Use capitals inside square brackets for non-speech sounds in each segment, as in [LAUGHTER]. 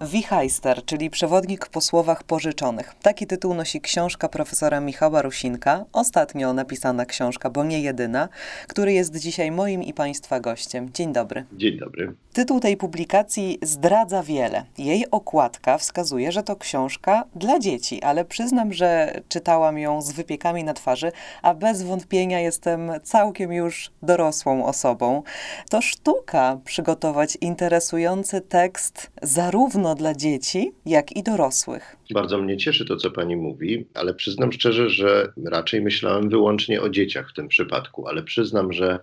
Wichajster, czyli przewodnik po słowach pożyczonych. Taki tytuł nosi książka profesora Michała Rusinka, ostatnio napisana książka, bo nie jedyna, który jest dzisiaj moim i Państwa gościem. Dzień dobry. Dzień dobry. Tytuł tej publikacji zdradza wiele. Jej okładka wskazuje, że to książka dla dzieci, ale przyznam, że czytałam ją z wypiekami na twarzy, a bez wątpienia jestem całkiem już dorosłą osobą. To sztuka przygotować interesujący tekst zarówno dla dzieci, jak i dorosłych. Bardzo mnie cieszy to, co pani mówi, ale przyznam szczerze, że raczej myślałem wyłącznie o dzieciach w tym przypadku, ale przyznam, że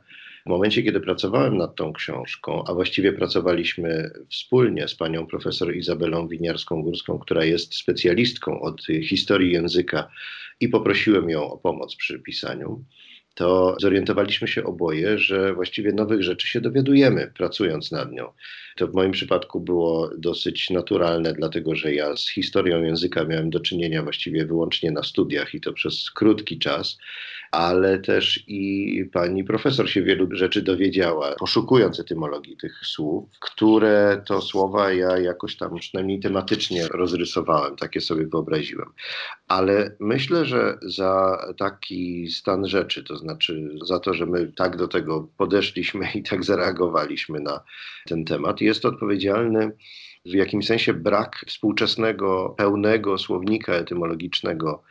w momencie, kiedy pracowałem nad tą książką, a właściwie pracowaliśmy wspólnie z panią profesor Izabelą Winiarską-Górską, która jest specjalistką od historii języka i poprosiłem ją o pomoc przy pisaniu, to zorientowaliśmy się oboje, że właściwie nowych rzeczy się dowiadujemy, pracując nad nią. To w moim przypadku było dosyć naturalne, dlatego że ja z historią języka miałem do czynienia właściwie wyłącznie na studiach i to przez krótki czas ale też i pani profesor się wielu rzeczy dowiedziała, poszukując etymologii tych słów, które to słowa ja jakoś tam przynajmniej tematycznie rozrysowałem, takie sobie wyobraziłem. Ale myślę, że za taki stan rzeczy, to znaczy za to, że my tak do tego podeszliśmy i tak zareagowaliśmy na ten temat, jest odpowiedzialny w jakimś sensie brak współczesnego, pełnego słownika etymologicznego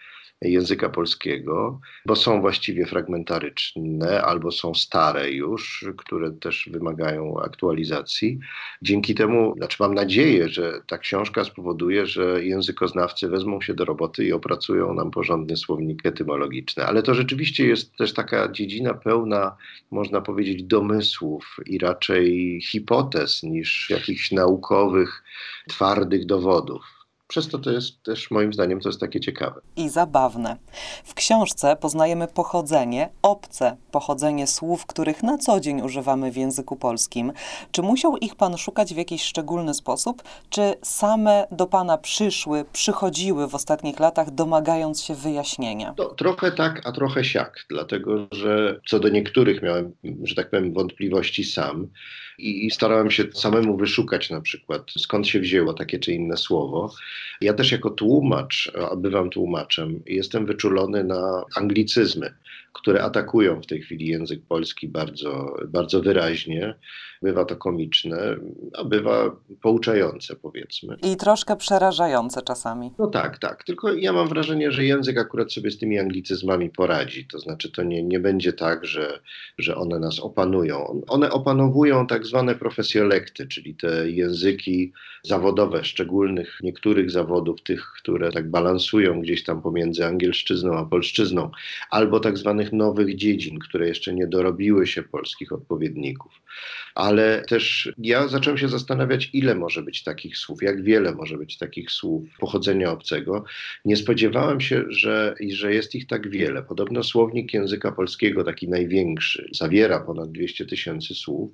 języka polskiego, bo są właściwie fragmentaryczne albo są stare już, które też wymagają aktualizacji. Dzięki temu, znaczy mam nadzieję, że ta książka spowoduje, że językoznawcy wezmą się do roboty i opracują nam porządny słownik etymologiczny. Ale to rzeczywiście jest też taka dziedzina pełna, można powiedzieć, domysłów i raczej hipotez niż jakichś naukowych, twardych dowodów. Przez to to jest też moim zdaniem to jest takie ciekawe. I zabawne. W książce poznajemy pochodzenie, obce pochodzenie słów, których na co dzień używamy w języku polskim. Czy musiał ich pan szukać w jakiś szczególny sposób, czy same do pana przyszły, przychodziły w ostatnich latach, domagając się wyjaśnienia? To trochę tak, a trochę siak, dlatego że co do niektórych miałem, że tak powiem, wątpliwości sam i starałem się samemu wyszukać na przykład, skąd się wzięło takie czy inne słowo. Ja też jako tłumacz, a bywam tłumaczem, jestem wyczulony na anglicyzmy, które atakują w tej chwili język polski bardzo, bardzo wyraźnie. Bywa to komiczne, a bywa pouczające, powiedzmy. I troszkę przerażające czasami. No tak, tak. Tylko ja mam wrażenie, że język akurat sobie z tymi anglicyzmami poradzi. To znaczy, to nie, nie będzie tak, że, że one nas opanują. One opanowują tak zwane profesjolekty, czyli te języki zawodowe, szczególnych niektórych zawodów, tych, które tak balansują gdzieś tam pomiędzy angielszczyzną a polszczyzną, albo tak zwanych nowych dziedzin, które jeszcze nie dorobiły się polskich odpowiedników ale też ja zacząłem się zastanawiać, ile może być takich słów, jak wiele może być takich słów pochodzenia obcego. Nie spodziewałem się, że, że jest ich tak wiele. Podobno słownik języka polskiego, taki największy, zawiera ponad 200 tysięcy słów,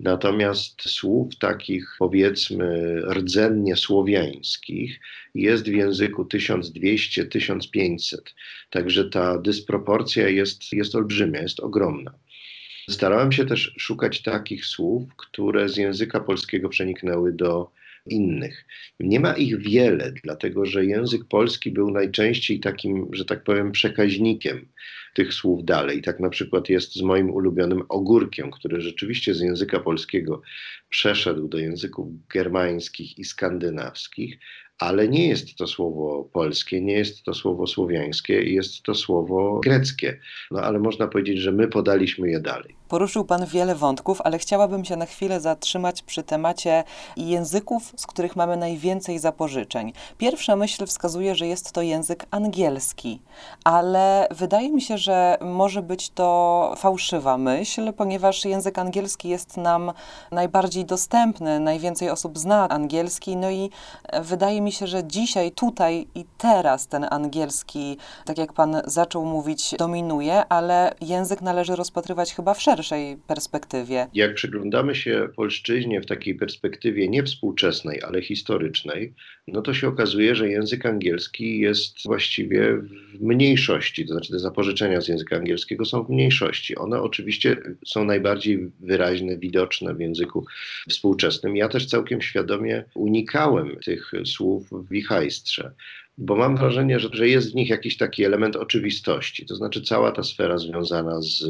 natomiast słów takich powiedzmy rdzennie słowiańskich jest w języku 1200-1500. Także ta dysproporcja jest, jest olbrzymia, jest ogromna. Starałem się też szukać takich słów, które z języka polskiego przeniknęły do innych. Nie ma ich wiele, dlatego że język polski był najczęściej takim, że tak powiem, przekaźnikiem tych słów dalej. Tak na przykład jest z moim ulubionym ogórkiem, który rzeczywiście z języka polskiego przeszedł do języków germańskich i skandynawskich, ale nie jest to słowo polskie, nie jest to słowo słowiańskie, jest to słowo greckie. No ale można powiedzieć, że my podaliśmy je dalej. Poruszył Pan wiele wątków, ale chciałabym się na chwilę zatrzymać przy temacie języków, z których mamy najwięcej zapożyczeń. Pierwsza myśl wskazuje, że jest to język angielski, ale wydaje mi się, że może być to fałszywa myśl, ponieważ język angielski jest nam najbardziej dostępny, najwięcej osób zna angielski, no i wydaje mi się, że dzisiaj, tutaj i teraz ten angielski, tak jak Pan zaczął mówić, dominuje, ale język należy rozpatrywać chyba w szerszym szerszej perspektywie. Jak przyglądamy się polszczyźnie w takiej perspektywie nie współczesnej, ale historycznej, no to się okazuje, że język angielski jest właściwie w mniejszości, to znaczy te zapożyczenia z języka angielskiego są w mniejszości. One oczywiście są najbardziej wyraźne, widoczne w języku współczesnym. Ja też całkiem świadomie unikałem tych słów w wichajstrze bo mam wrażenie, że, że jest w nich jakiś taki element oczywistości. To znaczy, cała ta sfera związana z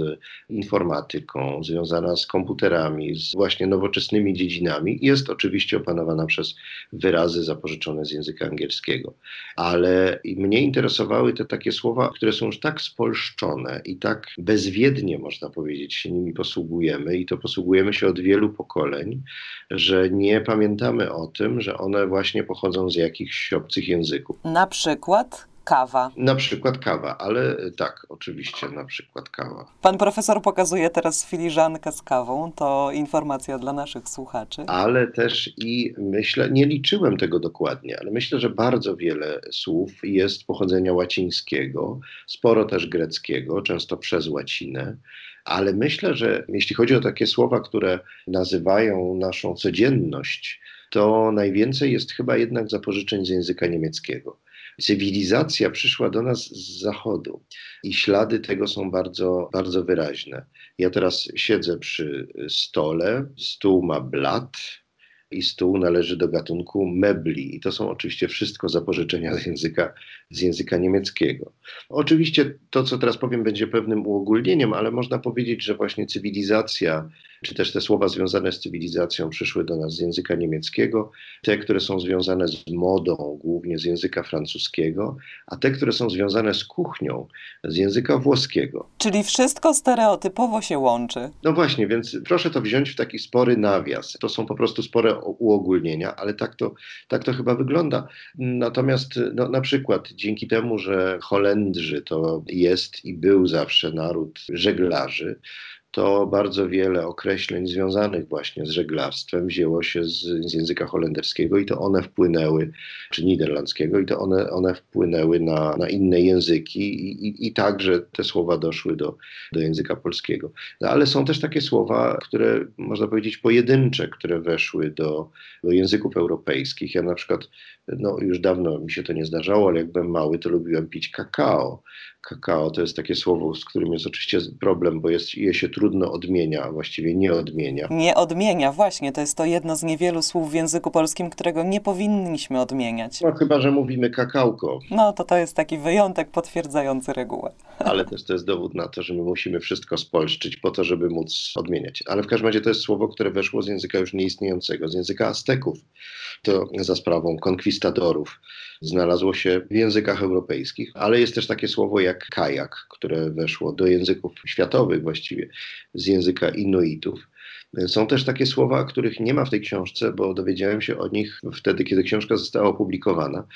informatyką, związana z komputerami, z właśnie nowoczesnymi dziedzinami, jest oczywiście opanowana przez wyrazy zapożyczone z języka angielskiego. Ale mnie interesowały te takie słowa, które są już tak spolszczone i tak bezwiednie, można powiedzieć, się nimi posługujemy, i to posługujemy się od wielu pokoleń, że nie pamiętamy o tym, że one właśnie pochodzą z jakichś obcych języków. Na przykład kawa. Na przykład kawa, ale tak, oczywiście, na przykład kawa. Pan profesor pokazuje teraz filiżankę z kawą, to informacja dla naszych słuchaczy. Ale też i myślę, nie liczyłem tego dokładnie, ale myślę, że bardzo wiele słów jest pochodzenia łacińskiego, sporo też greckiego, często przez łacinę. Ale myślę, że jeśli chodzi o takie słowa, które nazywają naszą codzienność, to najwięcej jest chyba jednak zapożyczeń z języka niemieckiego. Cywilizacja przyszła do nas z zachodu i ślady tego są bardzo, bardzo wyraźne. Ja teraz siedzę przy stole, stół ma blat, i stół należy do gatunku mebli. I to są oczywiście wszystko zapożyczenia z języka, z języka niemieckiego. Oczywiście to, co teraz powiem, będzie pewnym uogólnieniem, ale można powiedzieć, że właśnie cywilizacja czy też te słowa związane z cywilizacją przyszły do nas z języka niemieckiego, te, które są związane z modą, głównie z języka francuskiego, a te, które są związane z kuchnią, z języka włoskiego. Czyli wszystko stereotypowo się łączy. No właśnie, więc proszę to wziąć w taki spory nawias. To są po prostu spore uogólnienia, ale tak to, tak to chyba wygląda. Natomiast no, na przykład dzięki temu, że Holendrzy to jest i był zawsze naród żeglarzy, to bardzo wiele określeń związanych właśnie z żeglarstwem wzięło się z, z, języka holenderskiego i to one wpłynęły, czy niderlandzkiego, i to one, one wpłynęły na, na inne języki i, i, i także te słowa doszły do, do języka polskiego. No, ale są też takie słowa, które można powiedzieć pojedyncze, które weszły do, do języków europejskich. Ja na przykład, no już dawno mi się to nie zdarzało, ale jak byłem mały, to lubiłem pić kakao kakao to jest takie słowo, z którym jest oczywiście problem, bo jest, je się trudno odmienia, a właściwie nie odmienia. Nie odmienia, właśnie. To jest to jedno z niewielu słów w języku polskim, którego nie powinniśmy odmieniać. No chyba, że mówimy kakałko. No to to jest taki wyjątek potwierdzający regułę. [LAUGHS] Ale też to jest dowód na to, że my musimy wszystko spolszczyć po to, żeby móc odmieniać. Ale w każdym razie to jest słowo, które weszło z języka już nieistniejącego, z języka Azteków. To za sprawą konkwistadorów znalazło się w językach europejskich, ale jest też takie słowo jak kajak, które weszło do języków światowych właściwie z języka Inuitów. Są też takie słowa, których nie ma w tej książce, bo dowiedziałem się o nich wtedy, kiedy książka została opublikowana,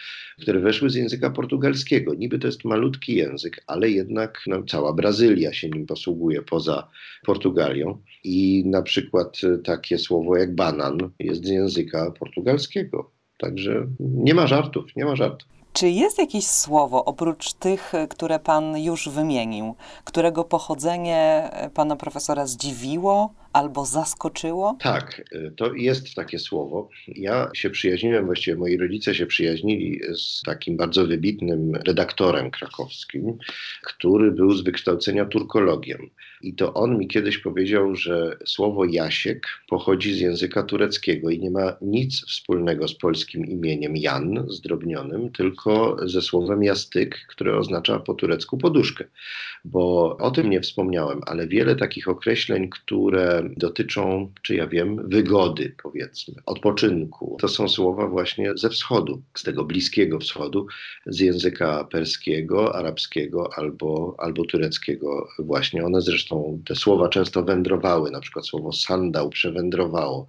które weszły z języka portugalskiego. Niby to jest malutki język, ale jednak no, cała Brazylia się nim posługuje poza Portugalią. I na przykład takie słowo jak banan jest z języka portugalskiego. Także nie ma żartów, nie ma żartów. Czy jest jakieś słowo, oprócz tych, które Pan już wymienił, którego pochodzenie Pana profesora zdziwiło albo zaskoczyło? Tak, to jest takie słowo. Ja się przyjaźniłem, właściwie moi rodzice się przyjaźnili z takim bardzo wybitnym redaktorem krakowskim, który był z wykształcenia turkologiem. I to on mi kiedyś powiedział, że słowo Jasiek pochodzi z języka tureckiego i nie ma nic wspólnego z polskim imieniem Jan zdrobnionym, tylko ze słowem jastyk, które oznacza po turecku poduszkę. Bo o tym nie wspomniałem, ale wiele takich określeń, które dotyczą, czy ja wiem, wygody, powiedzmy, odpoczynku, to są słowa właśnie ze wschodu, z tego bliskiego wschodu, z języka perskiego, arabskiego albo, albo tureckiego właśnie. One zresztą te słowa często wędrowały, na przykład słowo sandał przewędrowało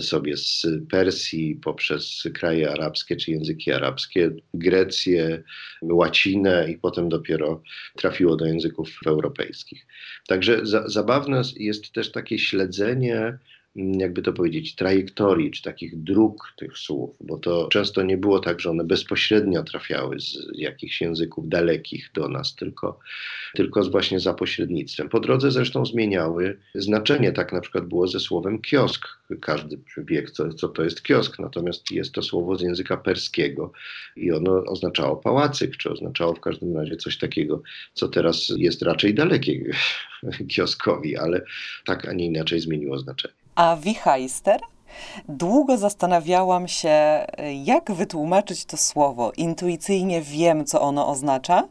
sobie z Persji poprzez kraje arabskie czy języki arabskie, Grecję, łacinę i potem dopiero trafiło do języków europejskich. Także za, zabawne jest też takie śledzenie jakby to powiedzieć, trajektorii, czy takich dróg tych słów, bo to często nie było tak, że one bezpośrednio trafiały z jakichś języków dalekich do nas, tylko, tylko właśnie za pośrednictwem. Po drodze zresztą zmieniały znaczenie. Tak na przykład było ze słowem kiosk. Każdy wie, co, co to jest kiosk, natomiast jest to słowo z języka perskiego i ono oznaczało pałacyk, czy oznaczało w każdym razie coś takiego, co teraz jest raczej dalekie [LAUGHS] kioskowi, ale tak, a nie inaczej zmieniło znaczenie. A wichajster? Długo zastanawiałam się, jak wytłumaczyć to słowo. Intuicyjnie wiem, co ono oznacza,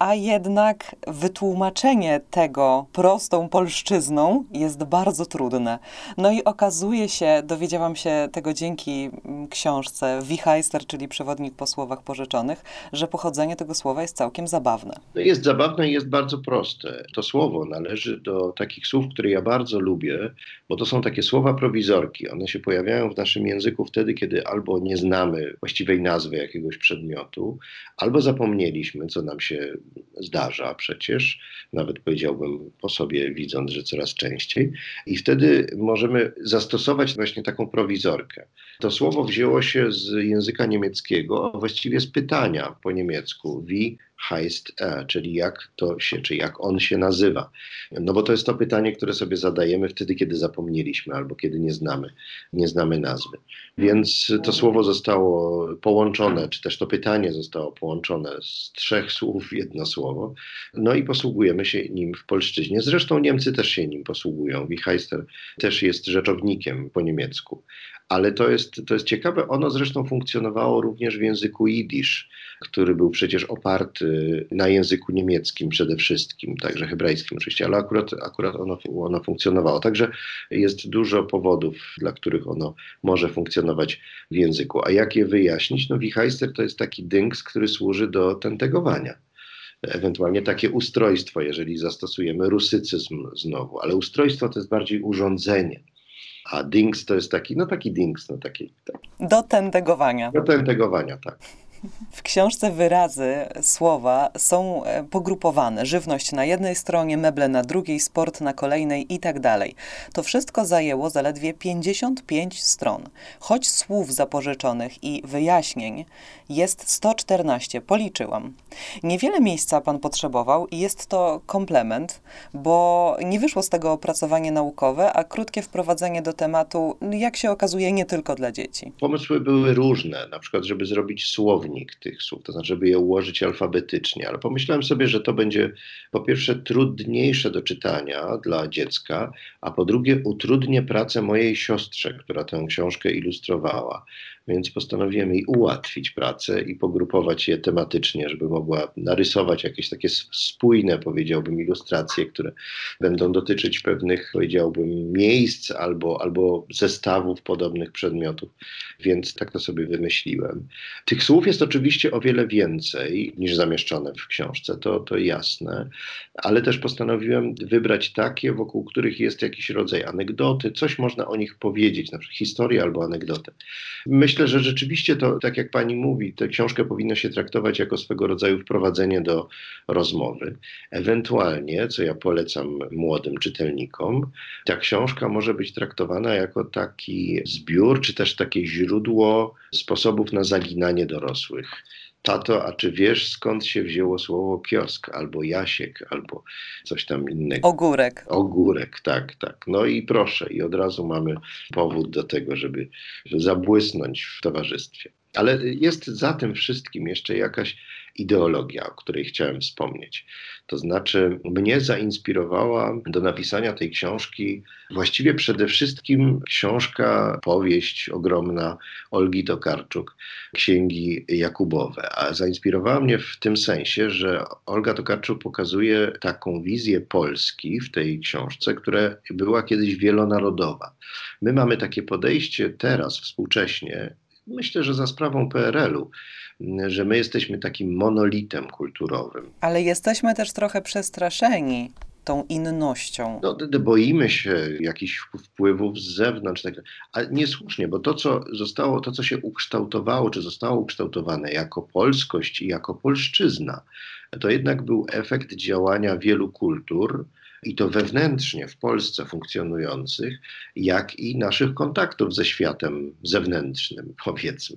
a jednak wytłumaczenie tego prostą polszczyzną jest bardzo trudne. No i okazuje się, dowiedziałam się tego dzięki mm, książce Wichajster, czyli przewodnik po słowach pożyczonych, że pochodzenie tego słowa jest całkiem zabawne. No jest zabawne i jest bardzo proste. To słowo należy do takich słów, które ja bardzo lubię, bo to są takie słowa prowizorki. One się pojawiają w naszym języku wtedy, kiedy albo nie znamy właściwej nazwy jakiegoś przedmiotu, albo zapomnieliśmy, co nam się zdarza przecież, nawet powiedziałbym po sobie, widząc, że coraz częściej. I wtedy możemy zastosować właśnie taką prowizorkę. To słowo wzięło się z języka niemieckiego, a właściwie z pytania po niemiecku, wie heißt er, czyli jak to się, czy jak on się nazywa. No bo to jest to pytanie, które sobie zadajemy wtedy, kiedy zapomnieliśmy albo kiedy nie znamy, nie znamy nazwy. Więc to słowo zostało połączone, czy też to pytanie zostało połączone z trzech słów w jedno słowo. No i posługujemy się nim w polszczyźnie. Zresztą Niemcy też się nim posługują. Wichheister też jest rzeczownikiem po niemiecku. Ale to jest, to jest ciekawe, ono zresztą funkcjonowało również w języku jidysz, który był przecież oparty na języku niemieckim przede wszystkim, także hebrajskim oczywiście, ale akurat, akurat ono, ono funkcjonowało. Także jest dużo powodów, dla których ono może funkcjonować w języku. A jak je wyjaśnić? No wichajster to jest taki dynks, który służy do tentegowania ewentualnie takie ustrojstwo, jeżeli zastosujemy rusycyzm znowu, ale ustrojstwo to jest bardziej urządzenie. A dings to jest taki, no taki dings, no taki. taki. Do tentegowania. Do tentegowania, tak. W książce wyrazy, słowa są e, pogrupowane. Żywność na jednej stronie, meble na drugiej, sport na kolejnej i tak dalej. To wszystko zajęło zaledwie 55 stron. Choć słów zapożyczonych i wyjaśnień jest 114, policzyłam. Niewiele miejsca pan potrzebował i jest to komplement, bo nie wyszło z tego opracowanie naukowe, a krótkie wprowadzenie do tematu, jak się okazuje, nie tylko dla dzieci. Pomysły były różne, na przykład, żeby zrobić słownik tych słów, to znaczy, żeby je ułożyć alfabetycznie, ale pomyślałem sobie, że to będzie po pierwsze trudniejsze do czytania dla dziecka, a po drugie utrudnię pracę mojej siostrze, która tę książkę ilustrowała więc postanowiłem jej ułatwić pracę i pogrupować je tematycznie, żeby mogła narysować jakieś takie spójne, powiedziałbym, ilustracje, które będą dotyczyć pewnych, powiedziałbym, miejsc albo, albo zestawów podobnych przedmiotów. Więc tak to sobie wymyśliłem. Tych słów jest oczywiście o wiele więcej niż zamieszczone w książce, to, to jasne, ale też postanowiłem wybrać takie, wokół których jest jakiś rodzaj anegdoty, coś można o nich powiedzieć, na przykład historię albo anegdotę. Myślę, myślę, że rzeczywiście to, tak jak pani mówi, tę książkę powinno się traktować jako swego rodzaju wprowadzenie do rozmowy. Ewentualnie, co ja polecam młodym czytelnikom, ta książka może być traktowana jako taki zbiór, czy też takie źródło sposobów na zaginanie dorosłych. Tato, a czy wiesz skąd się wzięło słowo kiosk, albo Jasiek, albo coś tam innego? Ogórek. Ogórek, tak, tak. No i proszę, i od razu mamy powód do tego, żeby, żeby zabłysnąć w towarzystwie. Ale jest za tym wszystkim jeszcze jakaś ideologia, o której chciałem wspomnieć. To znaczy, mnie zainspirowała do napisania tej książki właściwie przede wszystkim książka, powieść ogromna Olgi Tokarczuk, Księgi Jakubowe. A zainspirowała mnie w tym sensie, że Olga Tokarczuk pokazuje taką wizję Polski w tej książce, która była kiedyś wielonarodowa. My mamy takie podejście teraz, współcześnie, myślę, że za sprawą PRL-u, że my jesteśmy takim monolitem kulturowym. Ale jesteśmy też trochę przestraszeni tą innością. No, boimy się jakichś wpływów z zewnątrz, tak, ale niesłusznie, bo to, co zostało, to, co się ukształtowało, czy zostało ukształtowane jako polskość i jako polszczyzna, to jednak był efekt działania wielu kultur, i to wewnętrznie w Polsce funkcjonujących, jak i naszych kontaktów ze światem zewnętrznym, powiedzmy.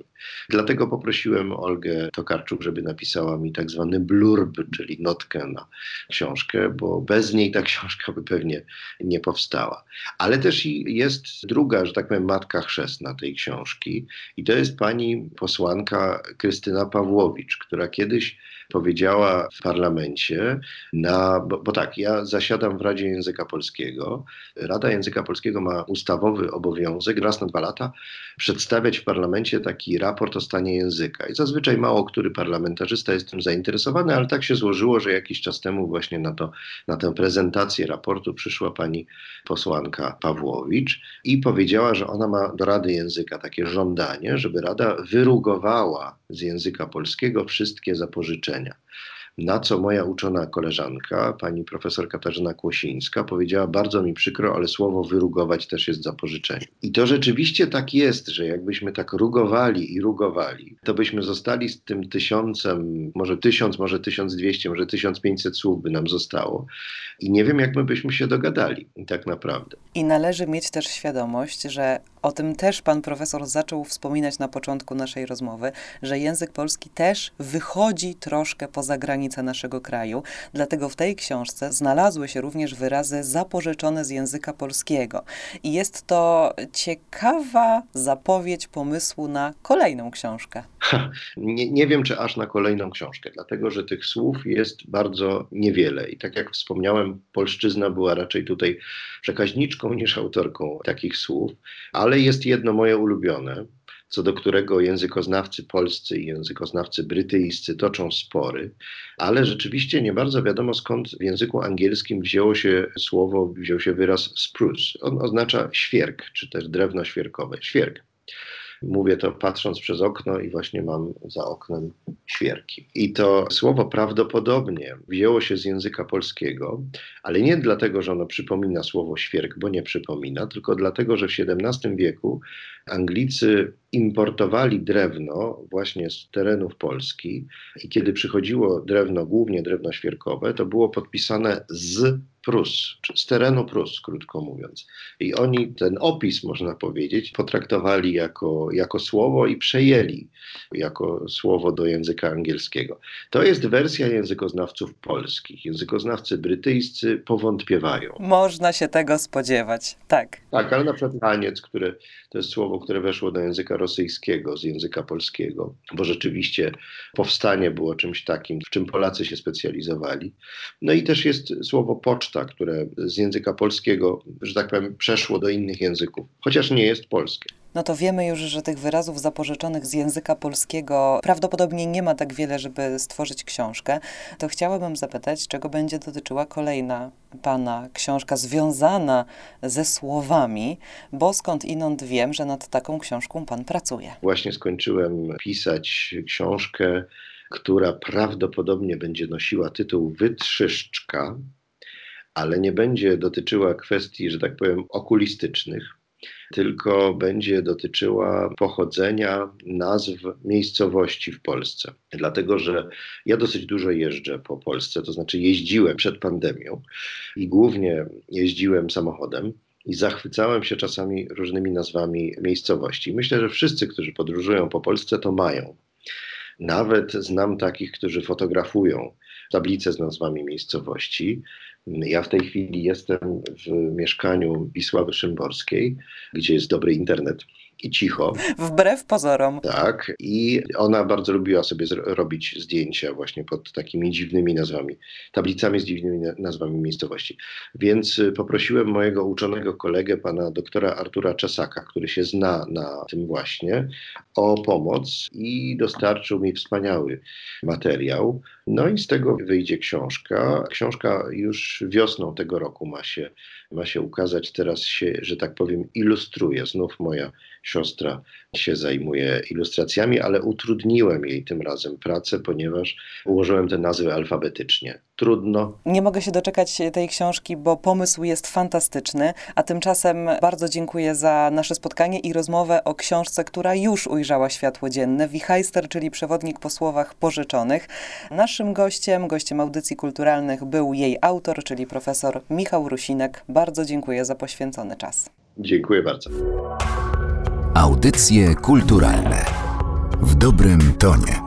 Dlatego poprosiłem Olgę Tokarczuk, żeby napisała mi tak zwany blurb, czyli notkę na książkę, bo bez niej ta książka by pewnie nie powstała. Ale też jest druga, że tak powiem, matka chrzestna tej książki i to jest pani posłanka Krystyna Pawłowicz, która kiedyś powiedziała w parlamencie, na, bo, bo, tak, ja zasiadam w Radzie Języka Polskiego. Rada Języka Polskiego ma ustawowy obowiązek raz na dwa lata przedstawiać w parlamencie taki raport o stanie języka. I zazwyczaj mało który parlamentarzysta jest tym zainteresowany, ale tak się złożyło, że jakiś czas temu właśnie na, to, na tę prezentację raportu przyszła pani posłanka Pawłowicz i powiedziała, że ona ma do Rady Języka takie żądanie, żeby Rada wyrugowała z języka polskiego wszystkie zapożyczenia. doświadczenia. Na co moja uczona koleżanka, pani profesor Katarzyna Kłosińska, powiedziała: Bardzo mi przykro, ale słowo wyrugować też jest zapożyczenie. I to rzeczywiście tak jest, że jakbyśmy tak rugowali i rugowali, to byśmy zostali z tym tysiącem, może tysiąc, może tysiąc dwieście, może tysiąc pięćset słów by nam zostało. I nie wiem, jak my byśmy się dogadali, tak naprawdę. I należy mieć też świadomość, że o tym też pan profesor zaczął wspominać na początku naszej rozmowy, że język polski też wychodzi troszkę poza granice naszego kraju. Dlatego w tej książce znalazły się również wyrazy zapożyczone z języka polskiego. I jest to ciekawa zapowiedź pomysłu na kolejną książkę. Ha, nie, nie wiem, czy aż na kolejną książkę, dlatego że tych słów jest bardzo niewiele. I tak jak wspomniałem, polszczyzna była raczej tutaj przekaźniczką niż autorką takich słów, ale jest jedno moje ulubione, co do którego językoznawcy polscy i językoznawcy brytyjscy toczą spory, ale rzeczywiście nie bardzo wiadomo skąd w języku angielskim wzięło się słowo, wziął się wyraz spruce. On oznacza świerk, czy też drewno świerkowe. Świerk. Mówię to patrząc przez okno i właśnie mam za oknem świerki. I to słowo prawdopodobnie wzięło się z języka polskiego, ale nie dlatego, że ono przypomina słowo świerk, bo nie przypomina, tylko dlatego, że w XVII wieku Anglicy importowali drewno właśnie z terenów Polski i kiedy przychodziło drewno, głównie drewno świerkowe, to było podpisane z Prus, z terenu Prus, krótko mówiąc. I oni ten opis, można powiedzieć, potraktowali jako, jako słowo i przejęli jako słowo do języka angielskiego. To jest wersja językoznawców polskich. Językoznawcy brytyjscy powątpiewają. Można się tego spodziewać, tak. Tak, ale na przykład taniec, które to jest słowo, które weszło do języka rosyjskiego z języka polskiego, bo rzeczywiście powstanie było czymś takim, w czym Polacy się specjalizowali. No i też jest słowo poczta, które z języka polskiego, że tak powiem, przeszło do innych języków, chociaż nie jest polskie no to wiemy już, że tych wyrazów zapożyczonych z języka polskiego prawdopodobnie nie ma tak wiele, żeby stworzyć książkę. To chciałabym zapytać, czego będzie dotyczyła kolejna pana książka związana ze słowami, bo skąd inąd wiem, że nad taką książką pan pracuje. Właśnie skończyłem pisać książkę, która prawdopodobnie będzie nosiła tytuł Wytrzyszczka, ale nie będzie dotyczyła kwestii, że tak powiem, okulistycznych tylko będzie dotyczyła pochodzenia nazw miejscowości w Polsce. Dlatego, że ja dosyć dużo jeżdżę po Polsce, to znaczy jeździłem przed pandemią i głównie jeździłem samochodem i zachwycałem się czasami różnymi nazwami miejscowości. Myślę, że wszyscy, którzy podróżują po Polsce, to mają. Nawet znam takich, którzy fotografują tablice z nazwami miejscowości. Ja w tej chwili jestem w mieszkaniu Wisławy Szymborskiej, gdzie jest dobry internet i cicho. Wbrew pozorom. Tak. I ona bardzo lubiła sobie robić zdjęcia właśnie pod takimi dziwnymi nazwami, tablicami z dziwnymi nazwami miejscowości. Więc y, poprosiłem mojego uczonego kolegę, pana doktora Artura Czesaka, który się zna na tym właśnie, o pomoc i dostarczył mi wspaniały materiał. No i z tego wyjdzie książka. Książka już wiosną tego roku ma się, ma się ukazać. Teraz się, że tak powiem, ilustruje. Znów moja siostra się zajmuje ilustracjami, ale utrudniłem jej tym razem pracę, ponieważ ułożyłem te nazwy alfabetycznie. Trudno. Nie mogę się doczekać tej książki, bo pomysł jest fantastyczny, a tymczasem bardzo dziękuję za nasze spotkanie i rozmowę o książce, która już ujrzała światło dzienne, Wichajster, czyli przewodnik po słowach pożyczonych. Naszym gościem, gościem audycji kulturalnych był jej autor, czyli profesor Michał Rusinek. Bardzo dziękuję za poświęcony czas. Dziękuję bardzo. Audycje kulturalne w dobrym tonie.